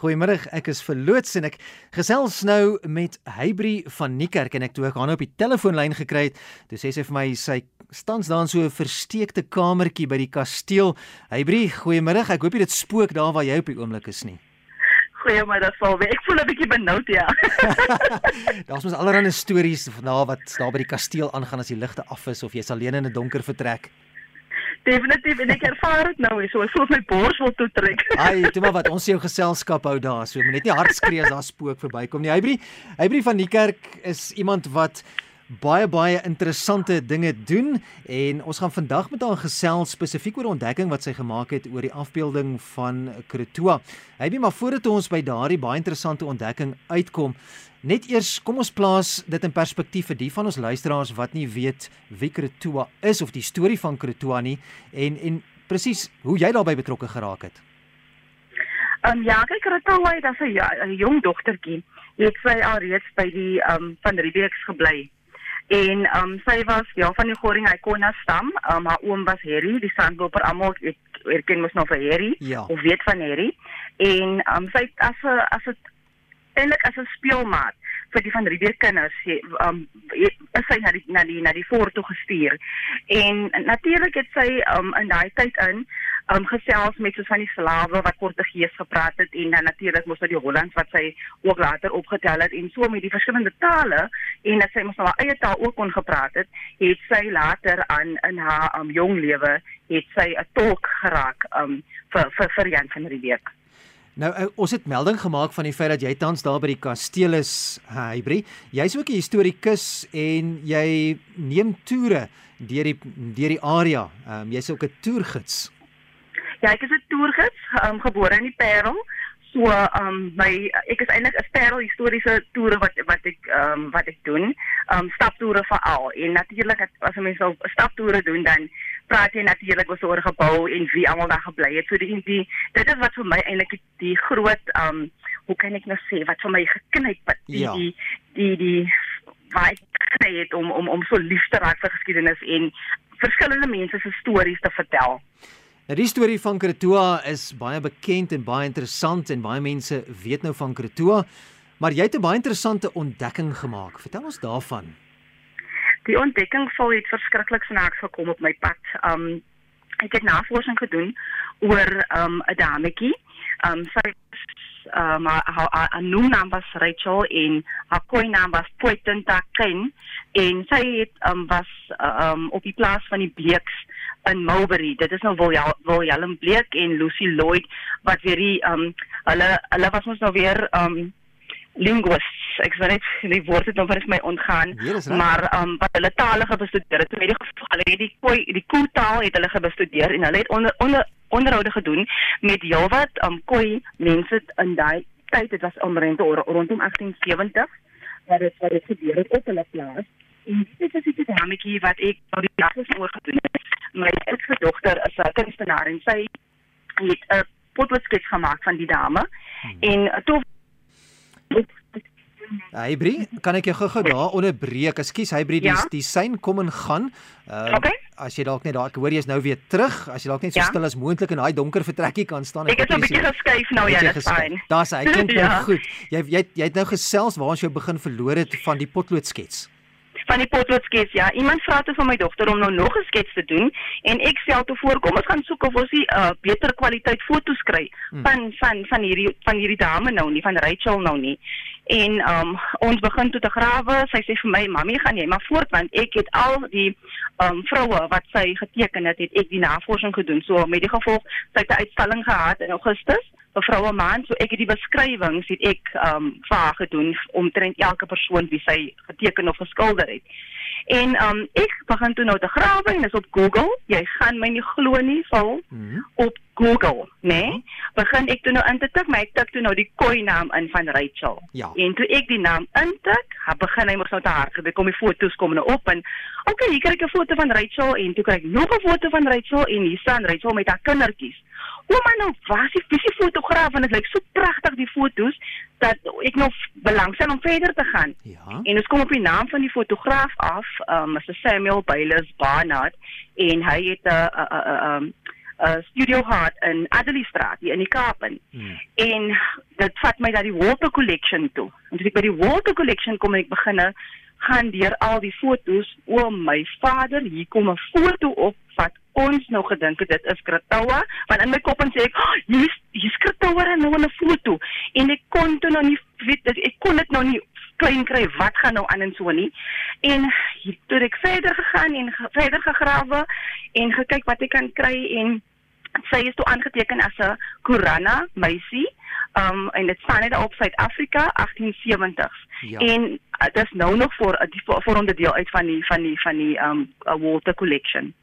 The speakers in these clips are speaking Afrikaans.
Goeiemôre, ek is verloots en ek gesels nou met Hybri van Niekerk en ek toe ek haar nou op die telefoonlyn gekry het, toe sê sy vir my sy staan daar in so 'n versteekte kamertjie by die kasteel. Hybri, goeiemôre. Ek hoop jy dit spook daar waar jy op die oomblik is nie. Goeiemôre, Salwe. Ek voel 'n bietjie benoud ja. Daar's mos allerlei stories van daar wat daar by die kasteel aangaan as die ligte af is of jy's alleen in 'n donker vertrek. Definitief en ek ervaar dit nou, so ek voel my bors wil toetrek. Ai, toe maar wat, ons jou geselskap hou daar, so moet net nie hard skree as daar spook verbykom nie. Hybri, Hybri van die kerk is iemand wat baie baie interessante dinge doen en ons gaan vandag met haar gesels spesifiek oor 'n ontdekking wat sy gemaak het oor die afbeelding van Krotoa. Hy het maar voordat ons by daardie baie interessante ontdekking uitkom, net eers kom ons plaas dit in perspektief vir die van ons luisteraars wat nie weet wie Krotoa is of die storie van Krotoa nie en en presies hoe jy daarbey betrokke geraak het. Ehm um, ja, kyk Krotoa, dit is 'n jong dogtertjie. Het sy al reeds by die ehm um, van Riebeeks gebly En um sy was ja van die Goring Icona stam. Um haar oom was Harry, die sandloper almal erken mos nou vir Harry ja. of weet van Harry. En um sy as 'n as 'n eintlik as 'n speelmaat vir die van Riebeek kinders um is sy na die na die na die voor toe gestuur. En natuurlik het sy um in daai tyd in um gesels met so van die slawe wat Portugees gepraat het en dan natuurlik mos uit die Hollands wat sy ook later opgetel het en so met die verskillende tale en dat sy mos nou haar eie taal ook kon gepraat het, het sy later aan in haar um jong lewe het sy 'n tolk geraak um vir vir vir Jan van Riebeek. Nou uh, ons het melding gemaak van die feit dat jy tans daar by die kasteel is, Hybri. Jy's ook 'n historikus en jy neem toere deur die deur die area. Ehm um, jy's ook 'n toergids. Ja, ek is 'n toergids, um, gebore in die Parel. So, ehm um, my ek is eintlik 'n Parel historiese toere wat wat ek ehm um, wat ek doen. Ehm um, staptoere veral. En natuurlik as jy mens so staptoere doen dan praat jy natuurlik oor oor gebou en wie almal daar gebly het. So die, die dit is wat vir my eintlik die, die groot um, hoe kan ek nou sê wat vir my geknyp het. Die, ja. die die die wat gekry het om om om so lief te raak vir geskiedenis en verskillende mense se stories te vertel. Nou die storie van Krotoa is baie bekend en baie interessant en baie mense weet nou van Krotoa, maar jy het 'n baie interessante ontdekking gemaak. Vertel ons daarvan. Die ontdekking sou het verskriklik snaaks gekom op my pad. Um ek het navorsing gedoen oor um 'n dametjie. Um sy um haar haar naam was Rachel en haar koi naam was Poitenta Ken en sy het um was um op die plaas van die Bleeks in Mulberry. Dit is nou Wil Willem Bleek en Lucy Lloyd wat weer die um hulle hulle was ons nou weer um linguists. Ek sê net die woorde dan vir my ontgaan. Maar um wat hulle tale gebestudeer het, in die geval hulle het die koi die koetaal het hulle gebestudeer en hulle het onder onder onderhoude gedoen met heelwat um koi mense in daai tyd. Dit was omtrent rondom 1870 wat dit wat dit gebeur het op hulle plaas. En dit is 'n dinamietjie wat ek oor die jare oor gedoen het. My oudste dogter is 'n kunstenaar en sy het 'n potloodskets gemaak van die dame hmm. en toe Hybrid, kan ek jou gou-gou daar onderbreek? Ekskuus Hybrid, ja? die sein kom en gaan. Uh okay. as jy dalk net daar ek hoor jy's nou weer terug, as jy dalk net so ja? stil as moontlik in daai donker vertrekkie kan staan. Ek is 'n bietjie geskuif nou, ja, dis fyn. Daar's hy, klink nou ja. goed. Jy jy jy het nou gesels waar ons jou begin verloor het van die potloodskets van die potloodskets ja. Iemand vra toe van my dogter om nou nog 'n skets te doen en ek sê toe voorkom ons gaan soek of ons 'n uh, beter kwaliteit foto's kry hmm. van van van hierdie van hierdie dame nou nie van Rachel nou nie. En um ons begin toe te grawe. Sy sê vir my, "Mamy, gaan jy maar voort want ek het al die um vroue wat sy geteken het, het ek die navorsing gedoen. So met die gevolg sy het 'n uitstalling gehad in Augustus vir vroue maand. So ek het die beskrywings het ek um vir haar gedoen omtrent elke persoon wie sy geteken of geskilder het. En um ek begin toe nou te grawe en is op Google. Jy gaan my nie glo nie, val mm -hmm. op Google, né? Nee? Mm. Begin ek toe nou in te tik, my ek tik toe nou die koi naam in van Rachel. Ja. En toe ek die naam intik, ha begin hy mos nou te hardloop. Kom die foto's kom nou op en okay, hier kry ek 'n foto van Rachel en toe kry ek nog 'n foto van Rachel en hier staan Rachel met haar kindertjies. Ouma nou was die visie fotograaf en dit lyk so pragtig die fotos dat ek nog belangstel om verder te gaan. Ja. En ons kom op die naam van die fotograaf af, um Mr Samuel Bayless Barnard en hy het 'n 'n 'n uh, Studio Heart in Adderley Straat hier in die Kaap in. Hmm. En dit vat my na die Walter Collection toe. En toe ek by die Walter Collection kom en ek beginne gaan deur al die fotos. O my vader, hier kom 'n foto op wat ons nou gedink het dit is Kratoa, want in my kop en sê ek, oh, "Hier's hier's Kratoa nou in 'n foto." En ek kon toe nou nie weet ek kon dit nou nie klein kry wat gaan nou aan en so nie. En toe ek verder gegaan en ge, verder gegrawe en gekyk wat ek kan kry en sy is toe aangeteken as 'n Kurana meisie. Um en dit staan net op Suid-Afrika 1870. Ja. En uh, dit is nou nog vir uh, vir onderdeel uit van die van die van die um uh, Walter collection.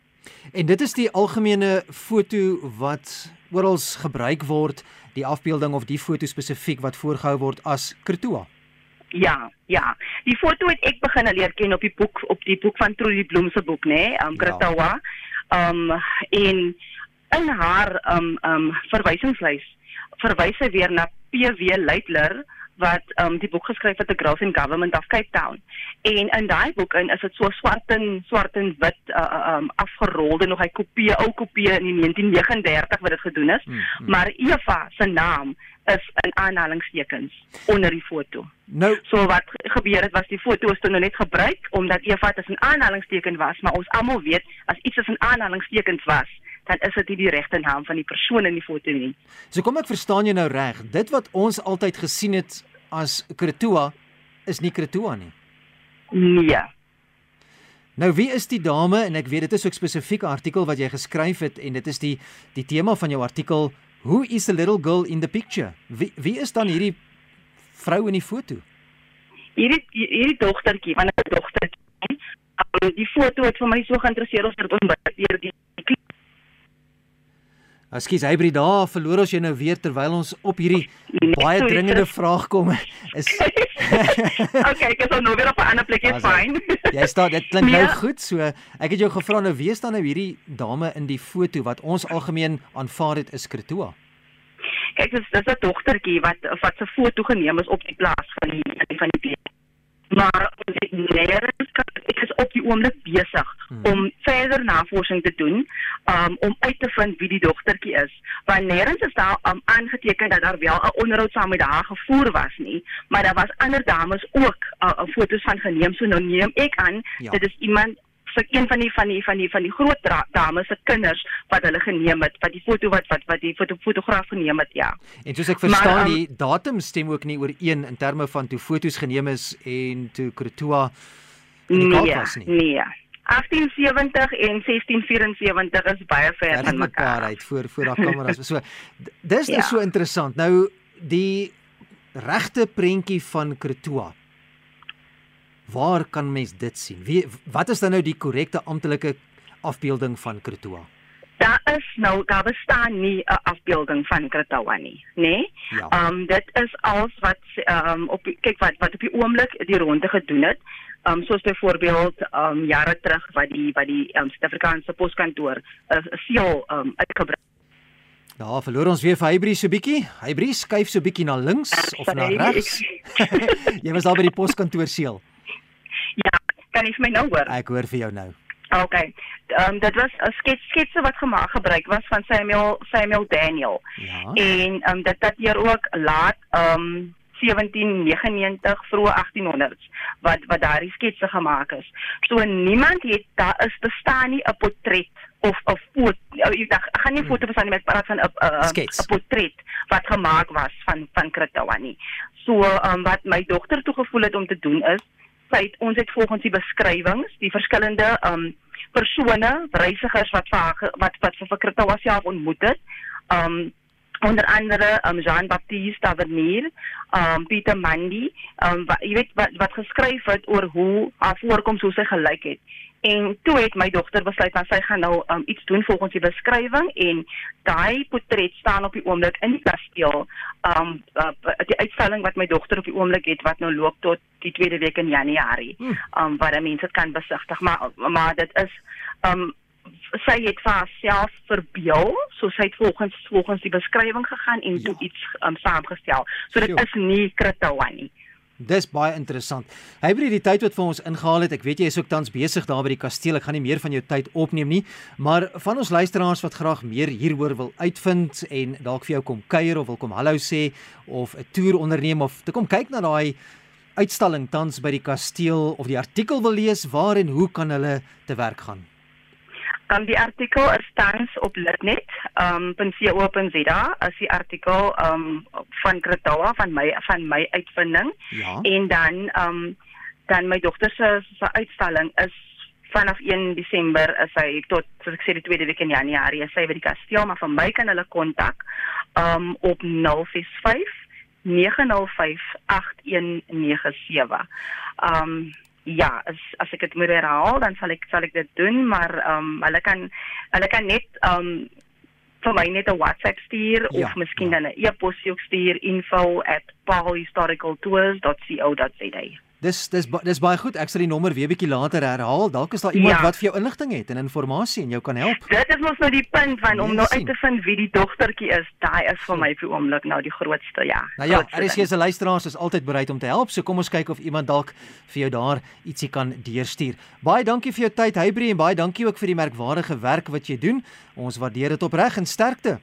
En dit is die algemene foto wat oral gebruik word, die afbeelding of die foto spesifiek wat voorgehou word as Kertoa. Ja, ja. Die foto het ek begin leer ken op die boek op die boek van Trudy Bloem se boek, nê, nee, um Kertoa. Ja. Um en in haar um um verwysingslys verwys sy weer na PW Leitler wat um die boek geskryf het The Girls in Government of Cape Town. En in daai boek in is dit so swart en swart en wit uh, um afgerolde nog hy kopie ou kopie in 1939 wat dit gedoen is. Mm, mm. Maar Eva se naam is in aanhalingstekens onder die foto. Nou, so wat gebeur het was die foto is toe nou net gebruik omdat Eva dit in aanhalingstekens was, maar ons almal weet as iets is in aanhalingstekens was, dan is dit nie die regte naam van die persoon in die foto nie. So kom ek verstaan jou nou reg. Dit wat ons altyd gesien het as Kretua is nie Kretua nie. Nee. Nou wie is die dame en ek weet dit is ook 'n spesifieke artikel wat jy geskryf het en dit is die die tema van jou artikel Who is the little girl in the picture? Wie wie is dan hierdie vrou in die foto? Hierdie hierdie dogtertjie, want 'n dogtertjie. Um, die foto het vir my so geïnteresseer het ontbyt deur die Ekskuus, hy by daar verloor ons jou nou weer terwyl ons op hierdie baie dringende vraag kom is Okay, ek is nou weer op 'n ander plek, is fyn. Jy staan, dit klink nou ja. goed, so ek het jou gevra nou wie staan nou hierdie dame in die foto wat ons algemeen aanvaar het is Kretoa. Kyk, dis dis 'n dogtertjie wat wat se foto geneem is op die plaas van die van die plek maar ons het nêrens ek is op die oomblik besig hmm. om verder navorsing te doen um, om uit te vind wie die dogtertjie is want nêrens is daar um, aangeteken dat daar wel 'n onderhoud saam met haar gevoer was nie maar daar was ander dames ook uh, foto's van geneem so nou neem ek aan ja. dit is iemand vir een van die van die van die van die groot dames se kinders wat hulle geneem het wat die foto wat wat wat die foto fotograaf geneem het ja. En soos ek verstaan maar, um, die datum stem ook nie ooreen in terme van toe fotos geneem is en toe Krotoa in die Kaap was nie. Nee. 1870 en 1674 is baie ver van mekaar uit voor voor daai kameras. So dis ja. is so interessant. Nou die regte prentjie van Krotoa Waar kan mens dit sien? Wie wat is dan nou die korrekte amptelike afbeelding van Kretoa? Daar is nou daar bestaan nie 'n afbeelding van Kretoa nie, nê? Nee? Ja. Ehm um, dit is alles wat ehm um, op kyk wat wat op die oomblik die ronde gedoen het. Ehm um, soos byvoorbeeld ehm um, jare terug wat die wat die ehm um, Suid-Afrikaanse poskantoor 'n uh, seël ehm um, uitgebring Ja, verloor ons weer vir Hybrie so bietjie. Hybrie skuif so bietjie na links of na regs. Jy was al by die poskantoor seël. Kan jy my nou hoor? Ek hoor vir jou nou. OK. Ehm um, dit was 'n skets sketse wat gemaak gebruik was van Samuel Samuel Daniel. Ja. En ehm um, dit dat hier ook laat ehm um, 1799 vroeg 1800s wat wat daardie sketse gemaak is. So niemand het daar is bestaan nie 'n portret of 'n foto. Ek gaan nie 'n foto bestaan nie met praat van 'n 'n portret wat gemaak was van van Kritoa nie. So ehm um, wat my dogter toe gevoel het om te doen is feit ons het volgens die beskrywings die verskillende um persone, reisigers wat vir wat wat vir Kritoa self ontmoet het. Um onder andere um Jean Baptiste Tavernier, um Pieter Mandy, um wat, jy weet wat wat geskryf het oor hoe haar voorkoms hoe sy gelyk het. En toe het my dogter besluit dat sy gaan nou um, iets doen volgens die beskrywing en daai portret staan op die oomblik in die kasteel. Um uh, die uitstalling wat my dogter op die oomblik het wat nou loop tot die tweede week in Januarie. Hmm. Um waar mense dit kan besigtig, maar maar dit is um sy het vir haarself verbeel, so sy het volgens volgens die beskrywing gegaan en ja. toe iets um, saamgestel. So dit Sjoe. is nie Kritoa nie. Dis baie interessant. Hy het die tyd wat vir ons ingehaal het. Ek weet jy is ook tans besig daar by die kasteel. Ek gaan nie meer van jou tyd opneem nie, maar van ons luisteraars wat graag meer hieroor wil uitvind en dalk vir jou kom kuier of wil kom hallo sê of 'n toer onderneem of te kom kyk na daai uitstalling tans by die kasteel of die artikel wil lees, waar en hoe kan hulle te werk gaan? Um, die artikel is tans op Litnet, um .co.za, as die artikel um van Kretawa van my van my uitvinding. Ja. En dan um dan my dogter se se uitstalling is vanaf 1 Desember is hy tot soos ek sê die tweede week in Januarie is hy by die kasteel, maar vir my kan hulle kontak um op 065 905 8197. Um ja, as as ek dit moet herhaal, dan sal ek sal ek dit doen, maar ehm um, hulle kan hulle kan net ehm um, vir my net 'n WhatsApp stuur ja, of miskien ja. dan 'n e-pos stuur info@paulhistoricaltours.co.za. Dis dis dis baie goed. Ek sal die nommer weer bietjie later herhaal. Dalk is daar iemand ja. wat vir jou inligting het en inligting en jou kan help. Dit is mos nou die punt van om nou uit te vind wie die dogtertjie is. Daai is vir my vir oomblik nou die grootste, ja. Nou ja, RSG se luisteraars is altyd bereid om te help. So kom ons kyk of iemand dalk vir jou daar ietsie kan deurstuur. Baie dankie vir jou tyd, Hybrie en baie dankie ook vir die merkwaardige werk wat jy doen. Ons waardeer dit opreg en sterkte.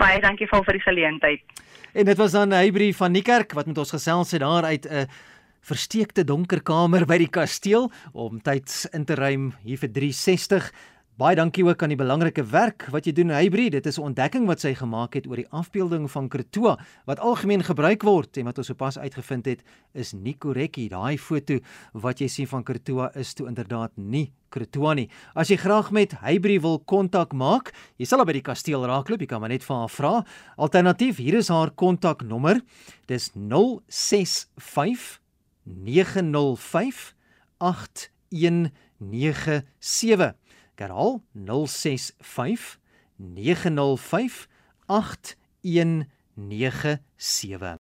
Baie dankie vir die geleentheid. En dit was dan Hybrie van Niekerk wat met ons gesels het daar uit 'n uh, versteekte donker kamer by die kasteel om tyds in te ruim hier vir 360. Baie dankie ook aan die belangrike werk wat jy doen Hybrid. Dit is 'n ontdekking wat sy gemaak het oor die afbeelding van Krotoa wat algemeen gebruik word en wat ons sopas uitgevind het is nie korrek nie. Daai foto wat jy sien van Krotoa is toe inderdaad nie Krotoa nie. As jy graag met Hybrid wil kontak maak, jy sal by die kasteel raakloop, jy kan maar net vir haar vra. Alternatief, hier is haar kontaknommer. Dis 065 905 8197. Herhaal 065 905 8197.